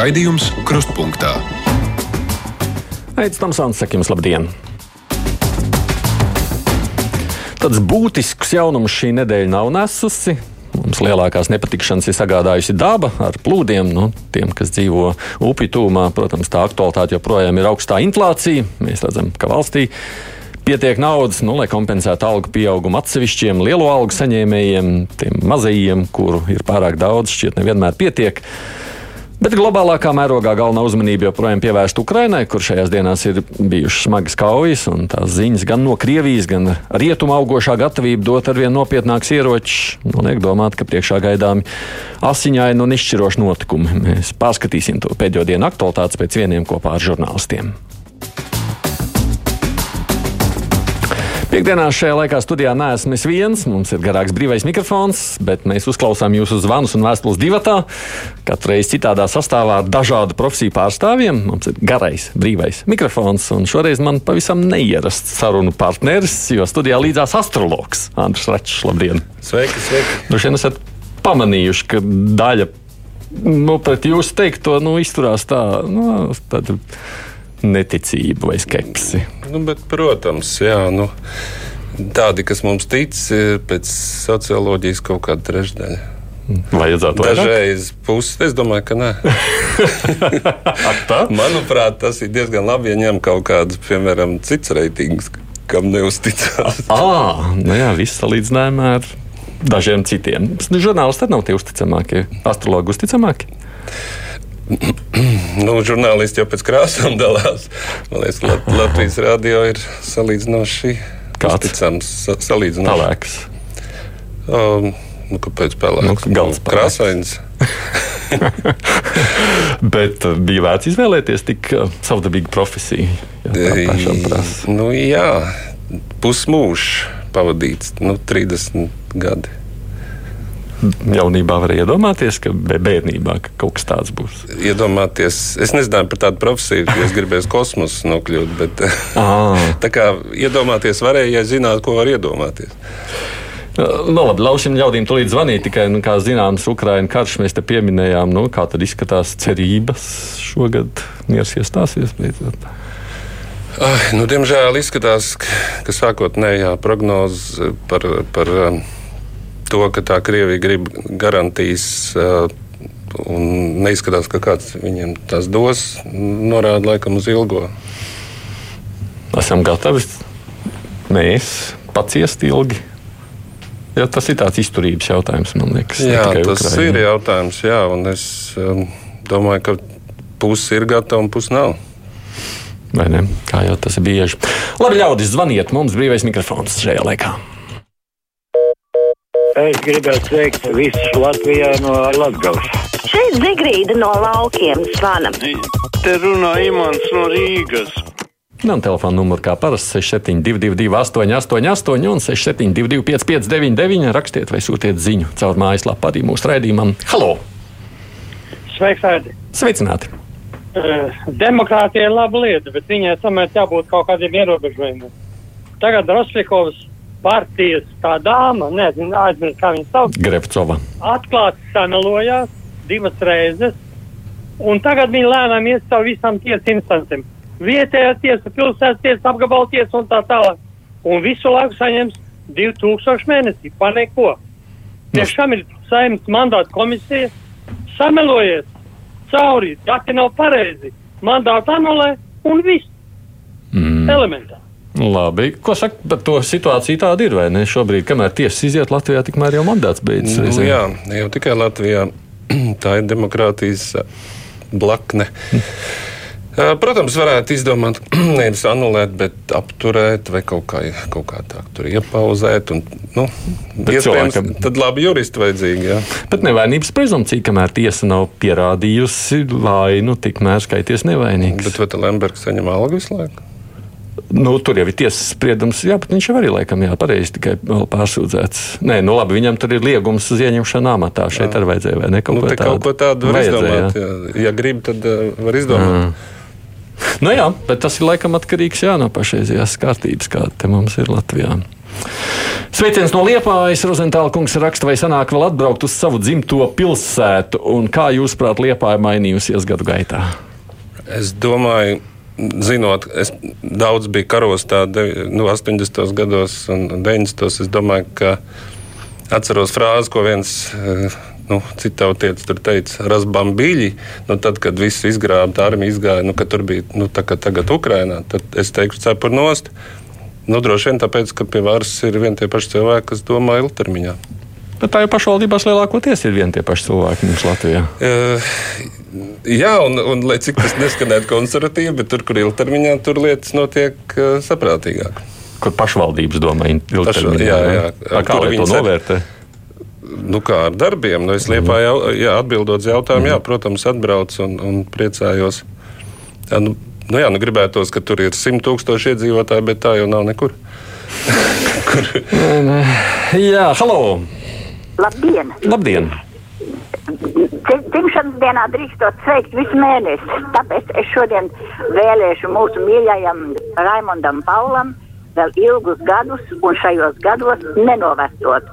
Raidījums Krustpunktā. Aizsmeļamies, Tamsons, saka jums labdien! Tāds būtisks jaunums šī nedēļa nav nesusi. Mums lielākās nepatikšanas ir sagādājusi daba ar plūdiem. Nu, tiem, kas dzīvo upju tūmā, protams, tā aktualitāte joprojām ir augstā inflācija. Mēs redzam, ka valstī pietiek naudas, nu, lai kompensētu algu pieaugumu atsevišķiem lielo algu saņēmējiem, tiem mazajiem, kuru ir pārāk daudz, šķiet, nevienmēr pietiek. Bet globālākā mērogā galvenā uzmanība joprojām pievērsta Ukrainai, kur šajās dienās ir bijušas smagas kaujas, un tās ziņas gan no Krievijas, gan rietumu augošā gatavība dot arvien nopietnāks ieročus. Nu, liek domāt, ka priekšā gaidāmi asiņaini un izšķiroši notikumi. Mēs pārskatīsim to pēdējo dienu aktualitātes pēc vieniem kopā ar žurnālistiem. Piektdienā šajā laikā studijā neesmu es viens. Mums ir garāks brīvais mikrofons, bet mēs uzklausām jūsu zvanus un vēstules divatā. Katru reizi citādā sastāvā ar dažādu profesiju pārstāvjiem. Mums ir garais brīvais mikrofons, un šoreiz man pavisam neierasts sarunu partneris, jo studijā līdzās astrologs Andris Račs. Labdien! Sveiki, sveiki! Droši vien esat pamanījuši, ka daļa nu, pret jūsu teikto nu, izturās tā. Nu, tāda, neticību vai skepsi. Nu, bet, protams, jā, nu, tādi, kas mums tic, ir pēc socioloģijas kaut kāda trešdaļa. Vajadzētu dažreiz pusi. Es domāju, ka nē. Manuprāt, tas ir diezgan labi, ja ņem kaut kādus, piemēram, cits reitings, kam neusticās. Ah, nu jā, viss salīdzinājumā ar dažiem citiem. Žurnālisti tad nav tie uzticamākie, astrologi uzticamākie. Nu, žurnālisti jau pēc krāsām dalās. Man liekas, Lat Latvijas radio ir salīdzinoši uzticams. Salīdzinoši pelēks. Um, nu, kāpēc pelēks? Nu, Galds krāsains. Bet uh, bija vērts izvēlēties tik uh, savdabīgu profesiju. Jā, nu, jā pusmūžs pavadīts, nu, 30 gadi jaunībā varēja iedomāties, ka bērnībā ka kaut kas tāds būs? Iedomāties, es nezināju par tādu profesiju, ka es gribēju kosmosu nokļūt, bet tā kā iedomāties varēja, ja zinātu, ko var iedomāties. Nu, labi, ļausim ļaudīm to līdz zvanīt. Tikai, nu, kā zināms, Ukraiņu karš mēs te pieminējām. Nu, kā tad izskatās cerības šogad? Miers iestāsies beidzot. Ai, nu, diemžēl izskatās, ka, sākotnējā prognoze par, par to, ka tā Krievija grib garantijas. Uh, un neizskatās, ka kāds viņiem tās dos, norāda laikam uz ilgo. Esam gatavi mēs paciest ilgi. Ja, tas ir tāds izturības jautājums, man liekas. Jā, tas Ukraina. ir jautājums, jā, un es um, domāju, ka puse ir gatava un puse nav. Vai ne? Kā jau tas ir bieži. Labi, ļaudis, zvaniet mums brīvais mikrofons šajā laikā. Es gribētu sveikt visus Latvijā no Latvijas. Šeit Zigrīda no laukiem zvana. Te runā Imants no Rīgas. Man telefona numurs kā parasti 6722, 888, un 672, 559, rakstiet vai sūtiet ziņu caur mājaslapu arī mūsu raidījumam. Halo! Sveiks, Aidi! Sveicināti! Uh, demokrātija ir laba lieta, bet viņai tomēr jābūt kaut kādiem ierobežojumiem. Tagad Rostovs partijas tā dāma, nezinu, aizmirst, kā viņa sauc. Grepcova. Atklāti samelojās divas reizes, un tagad viņa lēnām iet caur visām tiesas instancēm. Vietējā tiesa, pilsētas tiesa, apgabala tiesa un tā tālāk. Un visu laiku saņems 2000 mēnesī, pa neko. Tiešām ir saimnes mandāta komisija, samelojies cauri, dati nav pareizi, mandātu anulē un viss. Mm. Elementāri. Labi. Ko saka par to situāciju? Tāda ir vai ne? Šobrīd, kamēr tiesas iziet Latvijā, tikmēr jau mandāts beidzas. Nu, jā, jau tikai Latvijā. Tā ir demokrātijas blakne. Protams, varētu izdomāt, nevis anulēt, bet apturēt vai kaut kā, kaut kā tā tur iepauzēt. Un, nu, cilvēkam... Tad labi juristi vajadzīgi. Jā. Bet nevainības prezumcija, kamēr tiesa nav pierādījusi vainu, tikmēr skaities nevainīgs. Bet vai Lembergs saņem algu visu laiku? Nu, tur jau ir tiesas spriedums, jā, bet viņš jau arī laikam jā, pareizi tikai pārsūdzēts. Nē, nu labi, viņam tur ir liegums uz ieņemšanu amatā. Šeit arī vajadzēja vai ne kaut nu, ko tādu. Kaut ko tādu var izdomāt. Jā. Jā. Ja grib, tad uh, var izdomāt. Jā. Nu jā, bet tas ir laikam atkarīgs jā, no pašreizējās kārtības, kāda mums ir Latvijā. Sveiciens no Liepājas. Rozentāla kungs raksta, vai sanāk vēl atbraukt uz savu dzimto pilsētu, un kā jūsuprāt, Liepāja mainījusies gadu gaitā? Es domāju, zinot, es daudz biju karostā nu, 80. gados un 90. Es domāju, ka atceros frāzi, ko viens eh, nu, citautietis tur teica, rasbambīļi. Nu, tad, kad viss izgrāba, tā armija izgāja, nu, tur bija nu, tā, tagad Ukrainā, tad es teiktu, cepur nost. Nu, droši vien tāpēc, ka pie varas ir vien tie paši cilvēki, kas domā ilgtermiņā. Bet tā jau pašvaldībās lielākoties ir vieni tie paši cilvēki mums Latvijā. Uh, jā, un, un lai cik tas neskanētu konservatīvi, bet tur, kur ilgtermiņā, tur lietas notiek uh, saprātīgāk. Kur pašvaldības domā ilgtermiņā? Jā, jā. jā. Kā lai to novērtē? Nu, kā ar darbiem? Nu, es liepā jau, jā, atbildot uz jautājumu, mm. jā, protams, atbraucu un, un priecājos. Jā, nu, Nu, jā, nu gribētos, ka tur ir 100 tūkstoši iedzīvotāji, bet tā jau nav nekur. Kur? jā, halo! Labdien! Labdien. Dzimšanas dienā drīkstot sveikt visu mēnesi. Tāpēc es šodien vēlēšu mūsu mīļajam Raimondam Paulam vēl ilgus gadus un šajos gados nenovecot.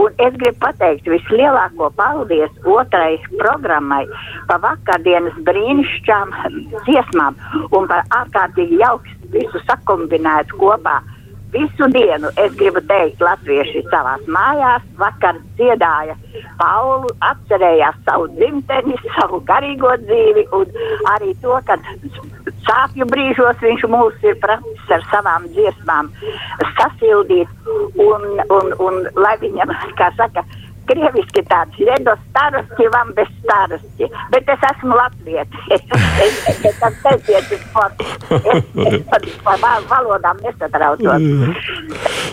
Un es gribu pateikt vislielāko paldies otrai programmai par vakardienas brīnišķām dziesmām un par ārkārtīgi jauks visu sakombinētu kopā. Visu dienu es gribu teikt, latvieši savās mājās vakar dziedāja. Paulu, atcerējās savu dzimteni, savu garīgo dzīvi un arī to, ka sāpju brīžos viņš mūs ir pratis ar savām dziesmām sasildīt un, un, un lai viņam, kā saka, krieviski tāds ļedo starosti, vam bez starosti. Bet es esmu latvietis. Es, es, es par valodām nesatraucos.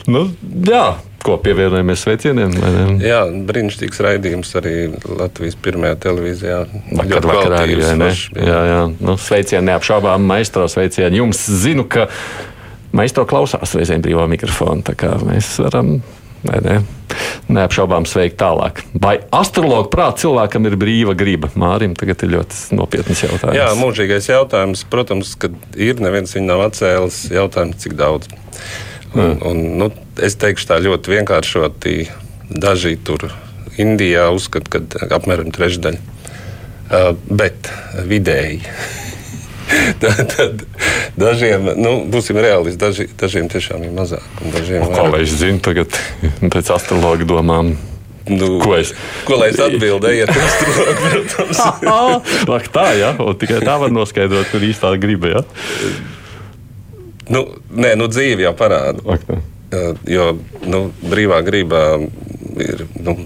nu, jā. Ko pievienojamies sveicieniem? Jā, brīnišķīgs raidījums arī Latvijas pirmajā televīzijā. Vakar, vakarā arī, ne? Jā, jā. Nu, sveicieni neapšaubām maistro sveicieni. Jums zinu, ka maistro klausās reizēm brīvā mikrofona, tā kā mēs varam Vai ne? Neapšaubām sveikt tālāk. Vai astrologu prātā cilvēkam ir brīva griba? Mārim tagad ir ļoti nopietns jautājums. Jā, mūžīgais jautājums. Protams, ka ir neviens viņu nav atcēlis. Jautājums, cik daudz. Un, mm. un, nu, es teikšu tā ļoti vienkāršoti. Daži tur Indijā uzskata, ka apmēram trešdaļa. Uh, bet vidēji tad, tad dažiem, nu, būsim reālisti, daži, dažiem tiešām ir mazāk. Dažiem o, kā lai es zinu tagad pēc astrologa domām? Nu, ko, es, ko lai es atbildēju, ja ir grūti? tā, jā, un tikai tā var noskaidrot, kur īstā griba. Ja? Nu, nē, nu, dzīve jau parāda. Ak, jo nu, brīvā gribā ir nu,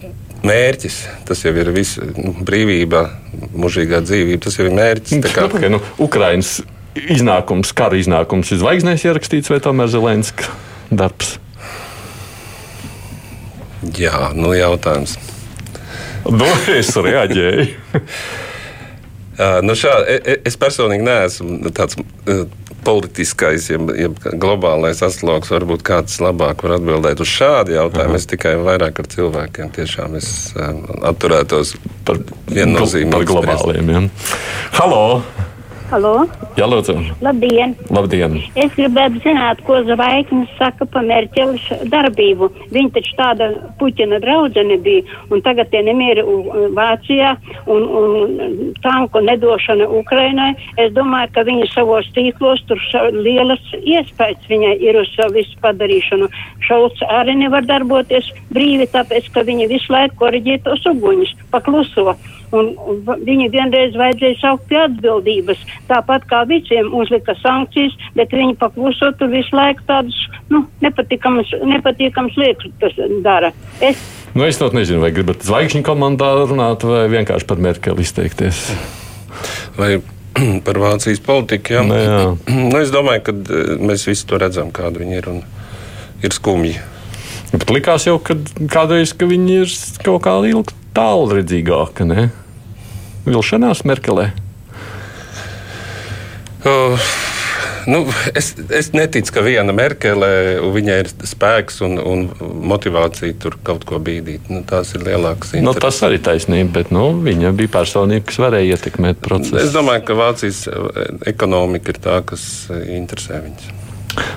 mērķis. Tas jau ir viss, nu, brīvība, mūžīgā dzīvība. Tas jau ir mērķis. Nu, kā... Okay, nu, Ukrainas iznākums, kara iznākums ir zvaigznēs ierakstīts, vai tomēr Zelenska darbs? Jā, nu jautājums. Nu, es reaģēju. uh, nu šā, e, e, es personīgi neesmu tāds uh, politiskais, jeb, jeb globālais astrologs, varbūt kāds labāk var atbildēt uz šādu jautājumu. Aha. Es tikai vairāk ar cilvēkiem tiešām es, um, atturētos par viennozīmīgu. Par globāliem. Ja. Halo! Halo! Jā, lūdzu. Labdien! Labdien! Es gribētu zināt, ko Zvaigznes saka par Merķeles darbību. Viņa taču tāda Puķina draudzene bija, un tagad tie nemieri Vācijā un, un tanku nedošana Ukrainai. Es domāju, ka viņa savos tīklos tur lielas iespējas viņai ir uz savu visu padarīšanu. Šauts arī nevar darboties brīvi, tāpēc, ka viņa visu laiku koriģē tos uguņus, pakluso. Un, un viņi vienreiz vajadzēja saukt pie atbildības. Tāpat kā visiem uzlika sankcijas, bet viņi pakluso tur visu laiku tādus nu, nepatīkamus, nepatīkamus lietas dara. Es, nu, es pat nezinu, vai gribat zvaigžņu komandā runāt vai vienkārši par Merkeli izteikties. Vai par Vācijas politiku. Jā. Nu, jā. Nu, es domāju, ka eh, mēs visi to redzam, kāda viņi ir un ir skumji. Bet likās jau, ka kādreiz ka viņi ir kaut kā ilgi tālredzīgāki vilšanās Merkelē? Uh, nu, es, es neticu, ka viena Merkele viņai ir spēks un, un motivācija tur kaut ko bīdīt. Nu, tās ir lielākas intereses. Nu, tas arī taisnība, bet nu, viņa bija personība, kas varēja ietekmēt procesu. Es domāju, ka Vācijas ekonomika ir tā, kas interesē viņus.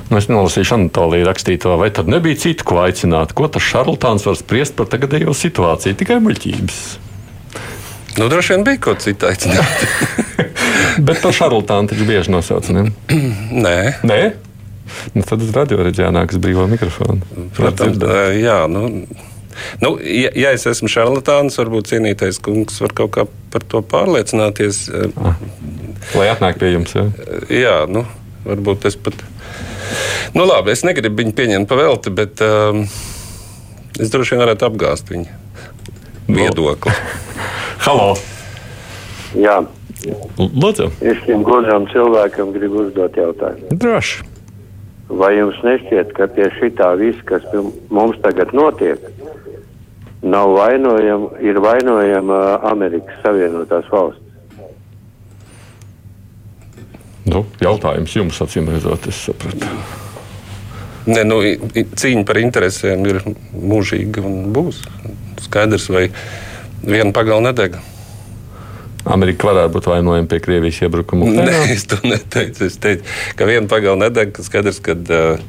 Nu, es nolasīšu Anatoliju rakstīto, vai tad nebija citu, ko aicināt? Ko tas šarlatāns var spriest par tagadējo situāciju? Tikai muļķības. Nu, droši vien bija kaut kas cits. Bet par šarlatānu taču bieži nosauc. Ne? Nē, Nē? Nu, tad radio reģionā nāks brīvo mikrofonu. protams, jā. Nu, nu, ja, ja es esmu šarlatāns, varbūt cienītais kungs var kaut kā par to pārliecināties. Lai atnāk pie jums. Ja? Jā, nu, varbūt es pat. Nu, labi, es negribu viņu pieņemt pa velti, bet um, es droši vien varētu apgāzt viņu viedokli. Halo! Jā, Lūdzu! es šim gudram cilvēkam gribu uzdot jautājumu. Droši! Vai jums nešķiet, ka pie šitā viss, kas mums tagad notiek, nav vainojama, ir vainojama Amerikas Savienotās valsts? Nu, jautājums jums, acīm redzot, es sapratu. Ne, nu, cīņa par interesēm ir mūžīga un būs. Skaidrs, vai viena pagala nedeg. Amerika varētu būt vainojama pie Krievijas iebrukuma. Nē, es to neteicu. Es teicu, ka viena pagala nedeg. ka Skaidrs, ka uh,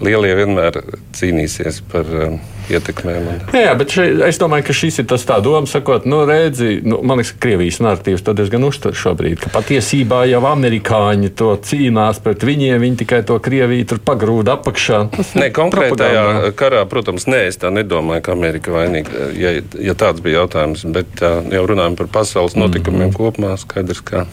lielie vienmēr cīnīsies par uh, ietekmēm. Un, Jā, jā, bet šeit, es domāju, ka šis ir tas tā doma, sakot, nu, redzi, nu, man liekas, ka Krievijas narratīvs to diezgan uztver šobrīd, ka patiesībā jau amerikāņi to cīnās pret viņiem, viņi tikai to Krieviju tur pagrūda apakšā. Nē, konkrētajā propaganda. karā, protams, nē, es tā nedomāju, ka Amerika vainīga. Ja, ja tāds bija jautājums, bet uh, jau runājam par pasaules notikumiem mm -hmm. kopumā, skaidrs, ka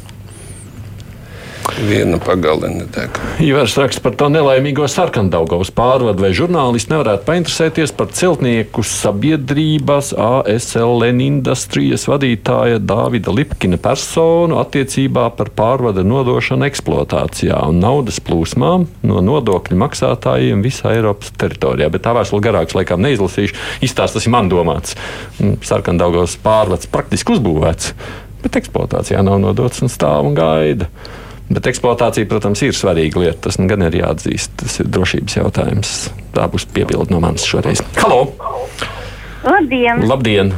viena pagale nedeg. Ivars raksta par to nelaimīgo sarkandaugaus pārvadu, vai žurnālisti nevarētu painteresēties par celtnieku sabiedrības ASLN industrijas vadītāja Dāvida Lipkina personu attiecībā par pārvada nodošanu eksploatācijā un naudas plūsmām no nodokļu maksātājiem visā Eiropas teritorijā. Bet tā vēstule garāks laikam neizlasīšu. Izstāsts tas ir man domāts. Mm, Sarkandaugaus pārvads praktiski uzbūvēts, bet eksploatācijā nav nodots un stāv un gaida. Bet eksploatācija, protams, ir svarīga lieta. Tas nu gan ir jāatzīst. Tas ir drošības jautājums. Tā būs piebilde no manis šoreiz. Halo! Labdien! Labdien!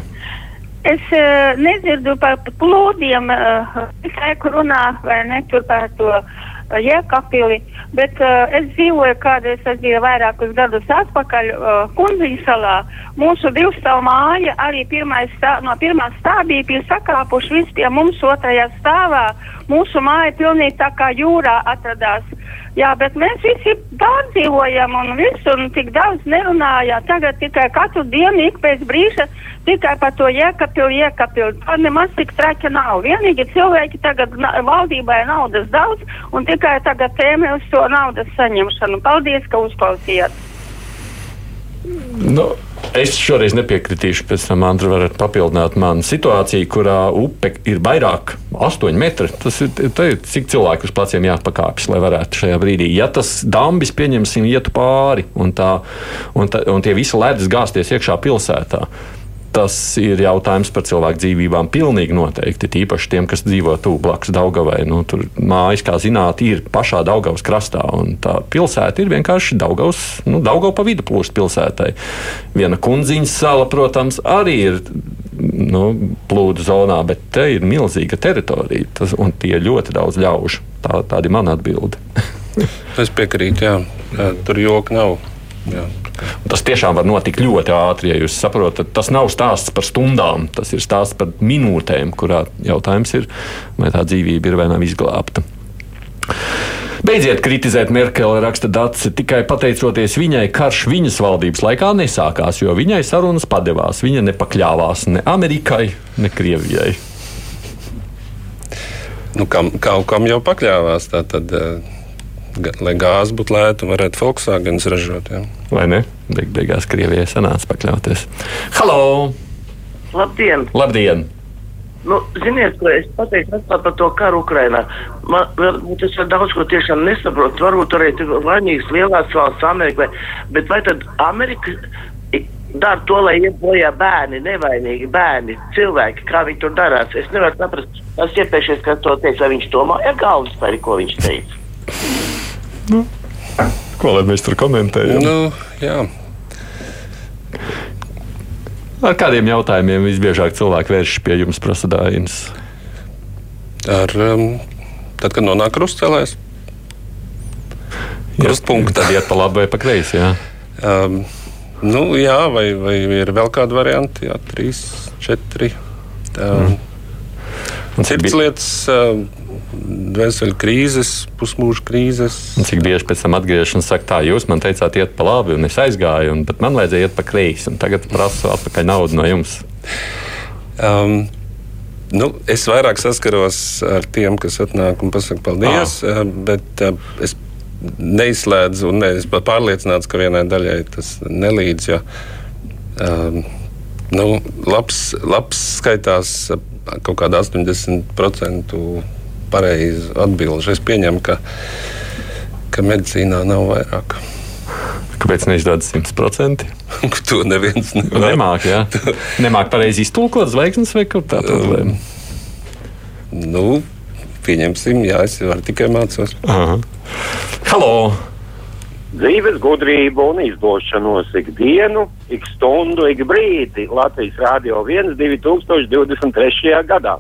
Es uh, nedzirdu par plūdiem, uh, tikai kur runā vai ne tur par to uh, jēkapili, bet uh, es dzīvoju kādreiz, es biju vairākus gadus atpakaļ uh, Kunziņu salā. Mūsu divstāv māja arī pirmais stā, no pirmā stāvbija bija sakāpuši viss pie mums otrajā stāvā. Mūsu māja pilnīgi tā kā jūrā atradās. Jā, bet mēs visi pārdzīvojam un visu, un tik daudz nerunājām. Tagad tikai katru dienu, ik pēc brīža, tikai par to iekapilu, iekapilu. Tā nemaz tik traki nav. Vienīgi cilvēki tagad na valdībai naudas daudz, un tikai tagad tēmē uz to naudas saņemšanu. Paldies, ka uzklausījāt! Nu, es šoreiz nepiekritīšu, pēc tam Andra varat papildināt manu situāciju, kurā upe ir vairāk, 8 metri. Tas ir, ir cik cilvēku uz pleciem jāpakāpjas, lai varētu šajā brīdī. Ja tas dambis, pieņemsim, ietu pāri un, tā, un, tā, un tie visi ledus gāzties iekšā pilsētā. Tas ir jautājums par cilvēku dzīvībām. Pilnīgi noteikti. Tīpaši tiem, kas dzīvo tuvu blakus Daugavai. Nu, tur mājas, kā zināt, ir pašā Daugavas krastā. un Tā pilsēta ir vienkārši Daugavas, nu, Daugava pa vidu plūst pilsētai. Viena kundziņas sala, protams, arī ir nu, plūdu zonā, bet te ir milzīga teritorija tas, un tie ļoti daudz ļaužu. Tā, tāda ir mana atbilde. Es piekrītu, jā tur joka nav. Tas tiešām var notikt ļoti ātri, ja jūs saprotat. Tas nav stāsts par stundām, tas ir stāsts par minūtēm, kurā jautājums ir, vai tā dzīvība ir vai nav izglābta. Beidziet kritizēt Merkeli, raksta Dārsa. Tikai pateicoties viņai, karš viņas valdības laikā nesākās, jo viņai sarunas padevās. Viņa nepakļāvās ne Amerikai, ne Krievijai. Nu, kam, kaut kam jau pakļāvās. Tā tad, eh, ga- lai gāze būtu lēta, varētu Volkswagen ražot. Jā. Vai ne? Beig beigās Krievijai sanāca pakļauties. Halo! Labdien! Labdien! Nu, ziniet, ko es pateiktu par to karu Ukrainā. Man, es vēl daudz ko tiešām nesaprotu. Varbūt arī tur vainīgs lielās valsts Amerika, vai- bet vai tad Amerika dara to, lai iet bojā bērni, nevainīgi bērni, cilvēki, kā viņi tur darās? Es nevaru saprast, es iepriekšējais, kad to teicu, vai viņš domāja galvas par ko viņš teica. Ko lai mēs tur komentējam? Nu, jā. Ar kādiem jautājumiem visbiežāk cilvēki vēršas pie jums, prasa Dāvidas? Ar, um, tad, kad nonāk krustcelēs, krustpunkta. Tad iet pa labi vai pa kreisi. Jā. Um, nu, jā, vai, vai ir vēl kādi varianti? Jā, trīs, četri. Um, mm. Cits lietas, uh, dvēseli krīzes, pusmūža krīzes. Cik bieži pēc tam atgriežamies, saka, tā, jūs man teicāt, iet pa labi, un es aizgāju, un, bet man vajadzēja iet pa kreisi, un tagad prasu atpakaļ naudu no jums. Um, Nu, es vairāk saskaros ar tiem, kas atnāk un pasakā paldies, ah. bet uh, es neizslēdzu, un ne, es pārliecināts, ka vienai daļai tas nelīdz. Jo, um, nu, labs, labs skaitās kaut kāda 80% pareizi atbildžu. Es pieņemu, ka, ka medicīnā nav vairāk. Kāpēc neizdodas 100%? to neviens nevar. Nemāk, jā. Nemāk pareizi iztulkot zvaigznes vai kur tā problēma? Um, nu, pieņemsim, jā, es varu tikai. Aha. Halo! Dzīves gudrību un izdošanos ikdienu, ik stundu, ik brīdi Latvijas Rādio 1 2023. gadā.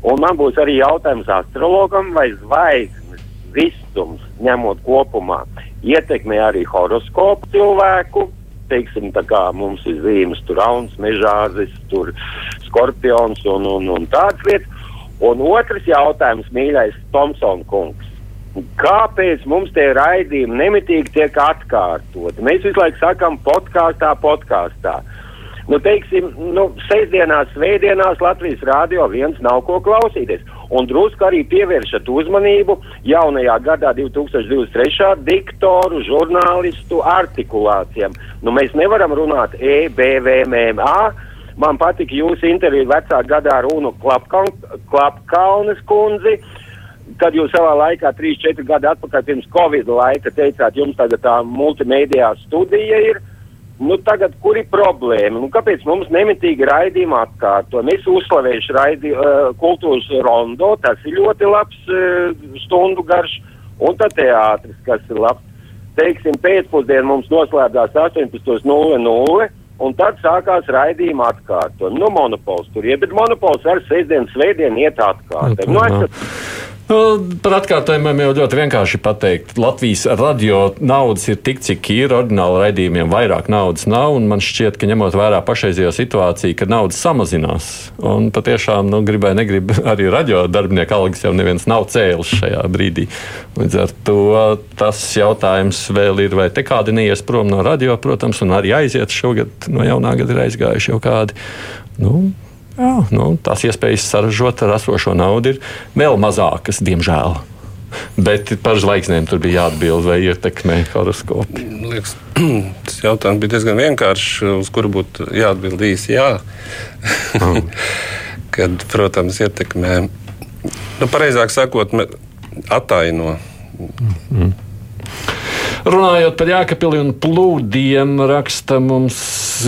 Un man būs arī jautājums astrologam, vai zvaigznes visums ņemot kopumā ietekmē arī horoskopu cilvēku. Teiksim, tā kā mums ir zīmes, tur rauns, mežāzis, tur skorpions un, un, un tādas lietas. Un otrs jautājums, mīļais Tomsons kungs. Kāpēc mums tie raidījumi nemitīgi tiek atkārtoti? Mēs visu laiku sakām, podkāstā, podkāstā. Nu, teiksim, nu, sestdienās, svētdienās Latvijas rādio viens nav ko klausīties. Un drusku arī pievēršat uzmanību jaunajā gadā, 2023. diktoru, žurnālistu artikulācijām. Nu, mēs nevaram runāt E, B, V, M, A. Man patika jūsu intervija vecā gadā ar Unu Klapkalnes kundzi. Kad jūs savā laikā, 3-4 gadi atpakaļ pirms Covid laika, teicāt, jums tagad tā multimedijā studija ir. Nu, tagad, kur ir problēma? Nu, kāpēc mums nemitīgi raidījumi atkārto? Mēs uzslavējuši raidi, uh, kultūras rondo, tas ir ļoti labs uh, stundu garš, un tad teātris, kas ir labs. Teiksim, pēcpusdienā mums noslēdzās 18.00, un tad sākās raidījuma atkārtojumi. Nu, monopols tur ir, bet monopols ar sestdienu, svētdienu iet atkārtojumi. Nu, Nu, par atkārtojumiem jau ļoti vienkārši pateikt. Latvijas radio naudas ir tik, cik ir. Ordināli raidījumiem vairāk naudas nav. Man šķiet, ka ņemot vērā pašreizējo situāciju, ka naudas samazinās. Un patiešām, nu, gribēju, negribu, arī radio darbinieku algas jau neviens nav cēlis šajā brīdī. Līdz ar to tas jautājums vēl ir, vai te kādi neies prom no radio, protams, un arī aiziet šogad no jaunā gada ir aizgājuši jau kādi. Nu, Jā, nu, tās iespējas saražot ar esošo naudu ir vēl mazākas, diemžēl. Bet par zvaigznēm tur bija jāatbild, vai ietekmē horoskopu. Liekas, tas jautājums bija diezgan vienkāršs, uz kuru būtu jāatbild īsi jā. Mm. Kad, protams, ietekmē, nu, pareizāk sakot, attaino. Mm. Runājot par Jēkabili un plūdiem, raksta mums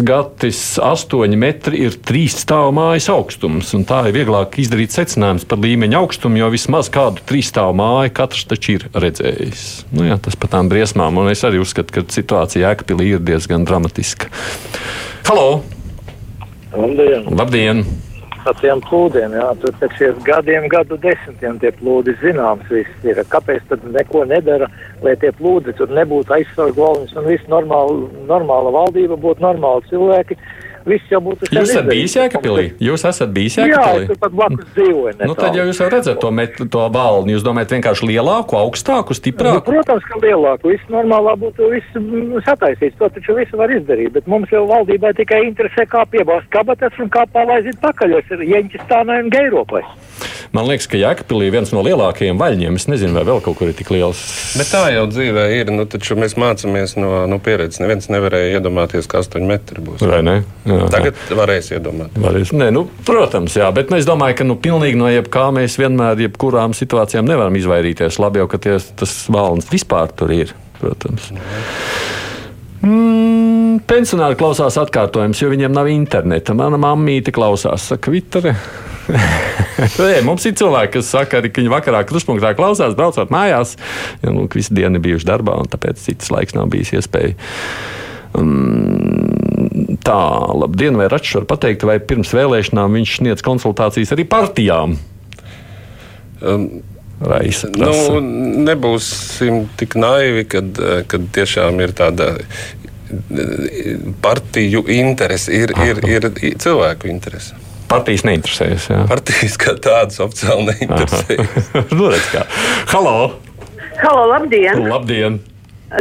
Gatis, 8 metri ir trīs stāvu mājas augstums. Tā ir vieglāk izdarīt secinājums par līmeņa augstumu, jo vismaz kādu trīs stāvu māju katrs taču ir redzējis. Nu, jā, tas par tām briesmām, un es arī uzskatu, ka situācija Jēkabili ir diezgan dramatiska. Halo! Labdien! Labdien tiem plūdiem. Jā, tur ir gadiem, gadu desmitiem tie plūdi zināms. Ir. Kāpēc tad neko nedara, lai tie plūdi tur nebūtu aizsargājuši un viss normāla, normāla valdība būtu normāli cilvēki? Viss jau būtu sen Jūs esat bijis Jēkabīlī? Jūs esat bijis Jēkabīlī? Jā, tur pat blakus dzīvoju. Nu, tad jau jūs jau redzat to, met, to balnu. Jūs domājat vienkārši lielāku, augstāku, stiprāku? Nu, protams, ka lielāku. Viss normālā būtu viss mm, sataisīts. To taču visu var izdarīt. Bet mums jau valdībai tikai interesē, kā piebāzt kabatas un kā palaizīt pakaļos ar Jeņķistānai un Geiropai. Man liekas, ka Jēkabīlī ir viens no lielākajiem vaļņiem. Es nezinu, vai vēl kaut kur ir tik liels. Bet tā jau dzīvē ir. Nu, taču mēs mācāmies no, no pieredzes. Neviens nevarēja iedomāties, ka 8 metri būs. Vai ne? Jā, Tagad varēs iedomāties. Varēs. Nē, nu, protams, jā, bet nu, es domāju, ka nu, pilnīgi no jebkā mēs vienmēr, jebkurām situācijām nevaram izvairīties. Labi jau, ka ties, tas valns vispār tur ir. Protams. Mm, pensionāri klausās atkārtojums, jo viņiem nav interneta. Mana mammīte klausās, saka, Vitere. Nē, mums ir cilvēki, kas saka, arī, ka viņi vakarā kruspunktā klausās, braucot mājās. Jo nu, visu dienu bijuši darbā, un tāpēc citas laiks nav bijis iespēja. Um, tā, labdien, vai Račs var pateikt, vai pirms vēlēšanām viņš sniedz konsultācijas arī partijām? Um. Nu, nebūsim tik naivi, kad, kad tiešām ir tāda eh, partiju interese, ir, ir, ir cilvēku interese. Partijas neinteresējas. Jā. Partijas kā tādas oficiāli neinteresējas. nu, redz kā. Halo! Halo, labdien! Labdien!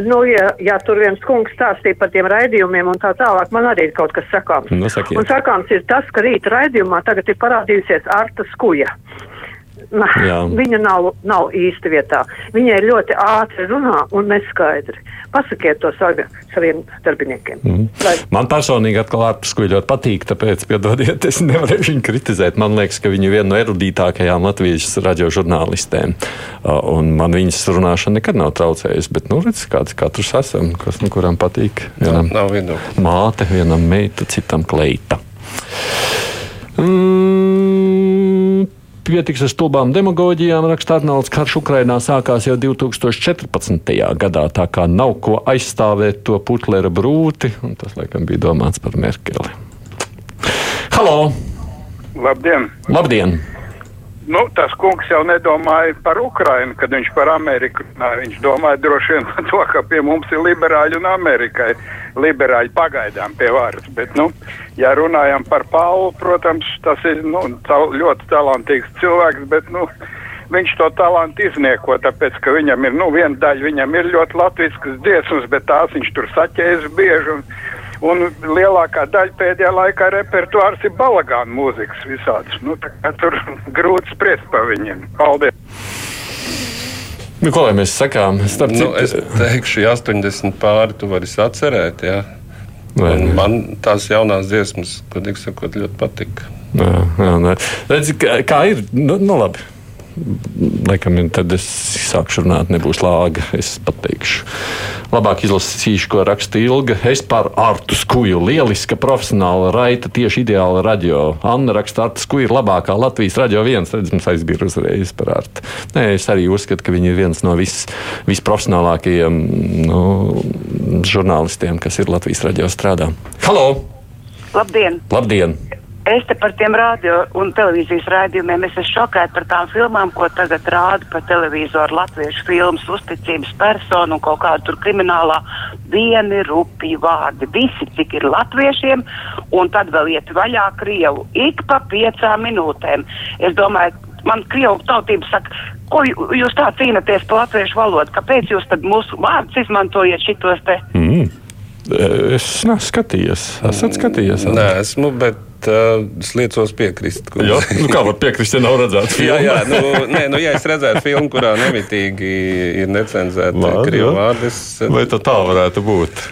Nu, ja, ja tur viens kungs stāstīja par tiem raidījumiem un tā tālāk, man arī ir kaut kas sakāms. Nu, sakiet. un sakāms ir tas, ka rīta raidījumā tagad ir parādījusies Arta Skuja. Jā. viņa nav, nav īsti vietā. Viņa ir ļoti ātri runā un neskaidri. Pasakiet to saga, saviem darbiniekiem. Mm. Man personīgi atkal ārpus skuļi ļoti patīk, tāpēc, piedodiet, es nevaru viņu kritizēt. Man liekas, ka viņa ir viena no erudītākajām latviešu radiožurnālistēm. Uh, Un man viņas runāšana nekad nav traucējusi. Bet, nu, redz, kāds katrs esam, kas nu kuram patīk. Vienam Nav viedokļa. māte, vienam meita, citam kleita. Mm, Pietiks ar stulbām demagoģijām, raksta Arnolds. Karš Ukrainā sākās jau 2014. gadā, tā kā nav ko aizstāvēt to putlera brūti. un Tas, laikam, bija domāts par Merkeli. Halo! Labdien! Labdien! Nu, tas kungs jau nedomāja par Ukrajinu, kad viņš par Ameriku runāja. Viņš domāja droši vien par to, ka pie mums ir liberāļi un Amerikai liberāļi pagaidām pie varas. Bet, nu, ja runājam par Paulu, protams, tas ir nu, ta ļoti talantīgs cilvēks, bet nu, viņš to talantu iznieko, tāpēc, ka viņam ir, nu, viena daļa, viņam ir ļoti latviskas dziesmas, bet tās viņš tur saķēs bieži. Un, Un lielākā daļa pēdējā laikā repertuārs ir balagāna mūzikas visādas. Nu, tur grūti spriest par viņiem. Paldies! Nu, ko lai mēs sakām? Starp Nu, citu, es teikšu, ja 80 pāri tu vari atcerēt. Ja? Un ne? man tās jaunās dziesmas, godīgi sakot, ļoti patika. Jā, jā, nē. Redzi, kā, kā ir? Nu, nu labi. Laikam, tad es sākšu runāt, nebūs lāga. Es pateikšu. Labāk izlasīšu, ko raksta Ilga. Es par Artu Skuju. Lieliska profesionāla raita, tieši ideāla radio. Anna raksta, Artu Skuju ir labākā Latvijas radio viens. Redz, mums aizbīra uzreiz par Artu. Nē, es arī uzskatu, ka viņi ir viens no vis, visprofesionālākajiem nu, žurnālistiem, kas ir Latvijas radio strādā. Halo! Labdien! Labdien! Es te par tiem radio un televīzijas rādījumiem es esmu šokēta par tām filmām, ko tagad rāda pa televizoru. Latviešu filmas, uzticības personu un kaut kāda tur kriminālā. Vieni rupi vārdi, visi cik ir latviešiem, un tad vēl iet vaļā Krievu. Ik pa piecām minūtēm. Es domāju, man Krievu tautība saka, ko jū- jūs tā cīnaties par latviešu valodu? Kāpēc jūs tad mūsu vārdus izmantojat šitos te? Mm. Es neesmu skatījies. Esat skatījies? Nē, esmu, bet uh, es liecos piekrist. Jā, nu kā var piekrist, ja nav redzēts jā, filmu? jā, nu, nē, nu, ja es redzētu filmu, kurā nemitīgi ir necenzēta krievu jā. vārdi, es Vai tā tā varētu būt?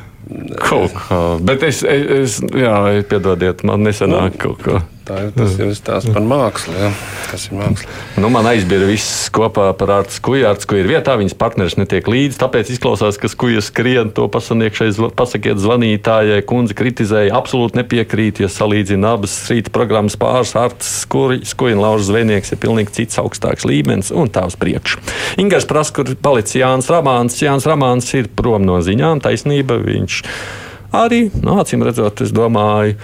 Kaut kā. Bet es, es, es jā, piedodiet, man nesanāk Nu, kaut ko. Tā ir tas ir stāsts par mākslu. Jā. Tas ir māksla. Nu, man aizbīra viss kopā par Artu Skuju. Arts Skuja ir vietā, viņas partneris netiek līdzi. Tāpēc izklausās, ka Skuja skrien to pasaniekšai, pasakiet zvanītājai. Kundze kritizēja, absolūti nepiekrīt, ja salīdzina abas rīta programmas pāris. Arts Skuja un Lauris Zvejnieks ir pilnīgi cits augstāks līmenis un tā uz priekšu. Ingers prasa, kur palicis Jānis Ramāns. Jānis Ramāns ir prom no ziņām, taisnība. Viņš arī, nu, acīm redzot, es domāju,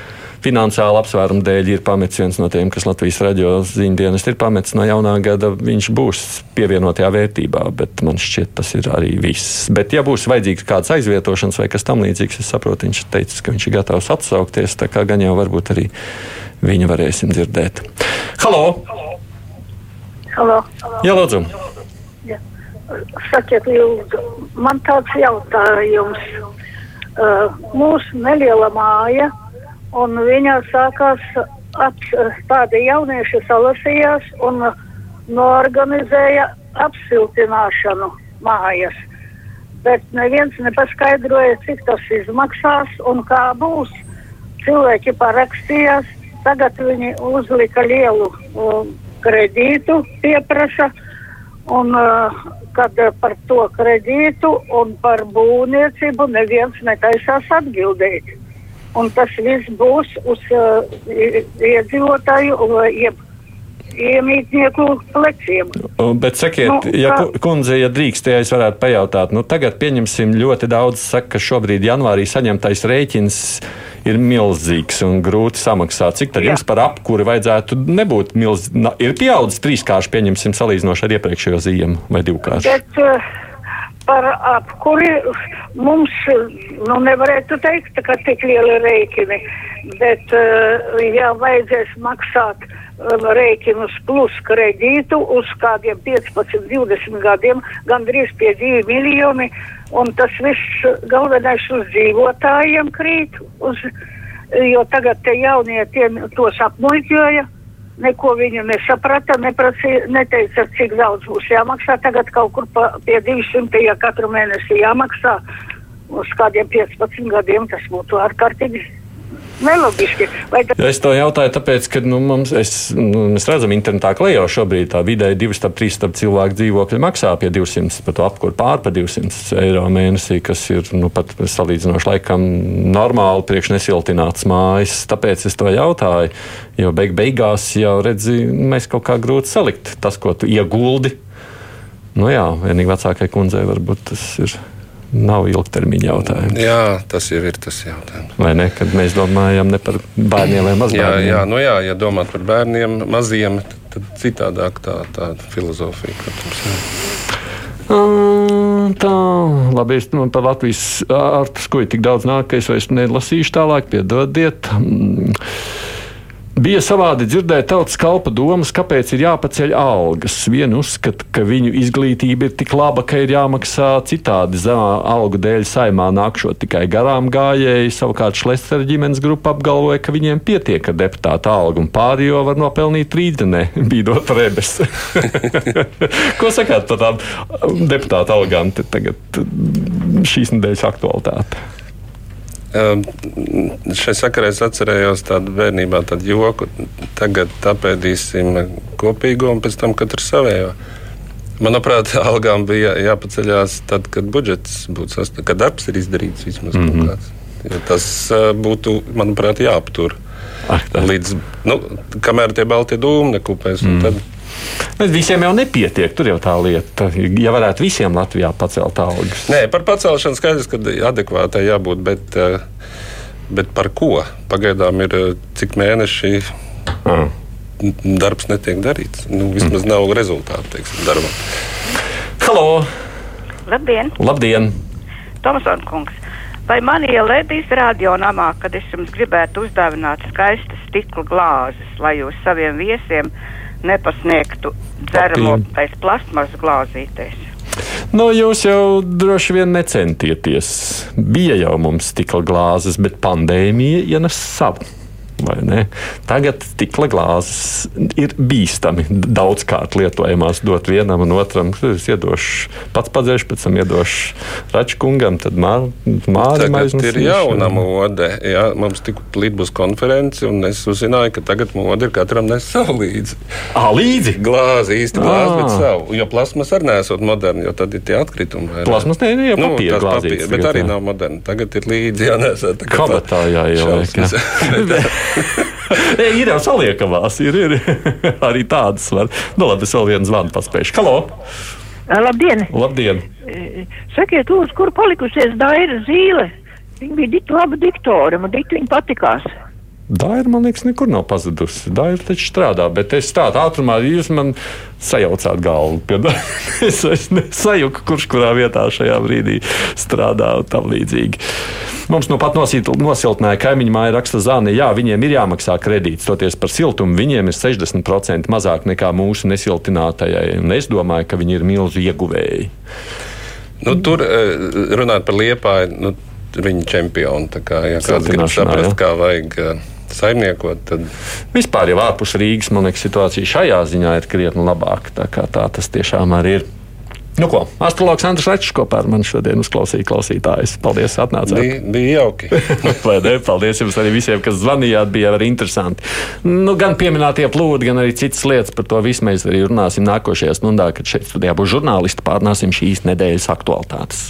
finansiāla apsvēruma dēļ ir pametis viens no tiem, kas Latvijas radio ziņdienas ir pametis no jaunā gada. Viņš būs pievienotajā vērtībā, bet man šķiet, tas ir arī viss. Bet, ja būs vajadzīgs kāds aizvietošanas vai kas tam līdzīgs, es saprotu, viņš ir teicis, ka viņš ir gatavs atsaukties. Tā kā gan jau varbūt arī viņu varēsim dzirdēt. Halo! Halo. Jā, lūdzu! Ja. Sakiet, lūdzu, man tāds jautājums. Uh, mūsu neliela māja, un viņa sākās ap, tādi jaunieši salasījās un norganizēja apsiltināšanu mājas. Bet neviens nepaskaidroja, cik tas izmaksās un kā būs. Cilvēki parakstījās, tagad viņi uzlika lielu um, kredītu, pieprasa. Un, uh, kad par to kredītu un par būvniecību neviens netaisās atbildēt. Un tas viss būs uz uh, iedzīvotāju, uh, jeb iemītnieku pleciem. Bet sakiet, Nu, ja kā- ku- kundze, ja drīkst, ja es varētu pajautāt, nu tagad pieņemsim ļoti daudz, saka, ka šobrīd janvārī saņemtais rēķins ir milzīgs un grūti samaksāt. Cik tad Jā. jums par apkuri vajadzētu nebūt milzīgs? Ir pieaudzis trīskārši, pieņemsim, salīdzinoši ar iepriekšējo ziemu vai divkārši. Bet uh, par apkuri mums, nu, nevarētu teikt, ka tik lieli rēķini, bet, uh, ja vajadzēs maksāt uh, rēķinus plus kredītu uz kādiem 15, 20 gadiem, gandrīz pie 2 miljoni, un tas viss galvenais uz dzīvotājiem krīt, uz, jo tagad te jaunie tie tos apmuļķoja. Neko viņa nesaprata, neprasīja, neteica, cik daudz būs jāmaksā. Tagad kaut kur pa, pie 200, ja katru mēnesi jāmaksā uz kādiem 15 gadiem, tas būtu ārkārtīgi nelogiski. Ja es to jautāju, tāpēc, ka nu, mums, es, nu, mēs redzam, internetā klejo šobrīd tā vidēji 2-3 cilvēku dzīvokļi maksā pie 200, par to apkuru pār pa 200 eiro mēnesī, kas ir nu, pat salīdzinoši laikam normāli priekš nesiltināts mājas. Tāpēc es to jautāju, jo beig beigās jau redzi, mēs kaut kā grūti salikt tas, ko tu ieguldi. Nu jā, vienīgi vecākai kundzei varbūt tas ir. Nav ilgtermiņa jautājums. Jā, tas jau ir tas jautājums. Vai ne? Kad mēs domājam ne par bērniem vai Jā, mazbērniem. jā, nu jā, ja domāt par bērniem, maziem, tad, tad citādāk tā, tā filozofija, protams. Jā. Ā, Tā, labi, es nu, par Latvijas ārpus ko ir tik daudz nāk, ka es vairs nelasīšu tālāk, piedodiet. Bija savādi dzirdēt tautas kalpa domas, kāpēc ir jāpaceļ algas. Viena uzskata, ka viņu izglītība ir tik laba, ka ir jāmaksā citādi zemā algu dēļ saimā nākšot tikai garām gājēji. Savukārt Šlesera ģimenes grupa apgalvoja, ka viņiem pietiek ar deputāta algu un pārējo var nopelnīt rītdienē, bīdot rebes. Ko sakāt par tām deputāta algām tagad šīs nedēļas aktualitāte? Šai sakarā es atcerējos tādu bērnībā tādu joku. Tagad apēdīsim kopīgo un pēc tam katru savējo. Manuprāt, algām bija jāpaceļās tad, kad budžets būtu sasniegts, kad darbs ir izdarīts vismaz mm -hmm. kāds. Jo tas uh, būtu, manuprāt, jāaptur. Līdz, nu, kamēr tie balti dūmi nekupēs. Mm. Tad, Bet visiem jau nepietiek. Tur jau tā lieta. Ja varētu visiem Latvijā pacelt algas. Nē, par pacelšanu skaidrs, ka adekvātai jābūt, bet, eh, bet par ko? Pagaidām ir eh, cik mēneši mm. darbs netiek darīts. Nu, vismaz mm. nav rezultātu teiksim, darbam. Halo! Labdien! Labdien! Tomasons kungs! Vai man ielēdīs radionamā, kad es jums gribētu uzdāvināt skaistas stikla glāzes, lai jūs saviem viesiem nepasniegtu dzeramo pēc plasmas glāzītēs? Nu, jūs jau droši vien necentieties. Bija jau mums stikla glāzes, bet pandēmija ienes savu. Tagad stikla glāzes ir bīstami daudzkārt lietojamās dot vienam un otram. Es iedošu, pats padzēšu, pēc tam iedošu račkungam, tad mārim Tagad ir jauna mode. Jā, mums tikko būs konference, un es uzzināju, ka tagad mode ir katram nes savu līdzi. Ah, līdzi? Glāzi, īsti glāzi, Ā. bet savu. Jo plasmas arī nesot moderni, jo tad ir tie atkritumi. Plasmas ne, ne, jau Nu, papīra glāzītes papīra, Bet arī nav moderni. Tagad ir līdzi jānesa. tā kā Kabatā tā- jāieliek, jā. Nē, ir jau saliekamās, ir, ir arī tādas. Var. Nu, labi, es vēl vienu zvanu paspēju. Halo! Labdien! Labdien! Sakiet, lūdzu, kur palikusies Daira Zīle? Viņa bija tik laba diktore, man tik viņa patikās. Daira, man liekas, nekur nav pazudusi. Daira taču strādā, bet es tādā ātrumā jūs man sajaucāt galvu. Es es nesajūtu, kurš kurā vietā šajā brīdī strādā un tam līdzīgi. Mums nu pat nosiltināja kaimiņu māja raksta Zāne. Jā, viņiem ir jāmaksā kredīts, toties par siltumu. Viņiem ir 60% mazāk nekā mūsu nesiltinātajai. Un es domāju, ka viņi ir milzu ieguvēji. Nu, tur eh, runāt par liepāju, nu, viņi čempioni. Tā kā, ja kāds grib saprast, jā. kā vajag eh, saimniekot, tad Vispār jau ārpus Rīgas, man liekas, situācija šajā ziņā ir krietni labāka. Tā, kā tā tas tiešām arī ir. Nu, ko, astrologs Andris Rečs kopā ar mani šodien uzklausīja klausītājus. Paldies, atnācāt. bija, bija jauki. Ne? Paldies jums arī visiem, kas zvanījāt. Bija arī interesanti. Nu, gan pieminētie plūdi, gan arī citas lietas. Par to visu mēs arī runāsim nākošajā stundā, kad šeit studijā būs žurnālisti. Pārnāsim šīs nedēļas aktualitātes.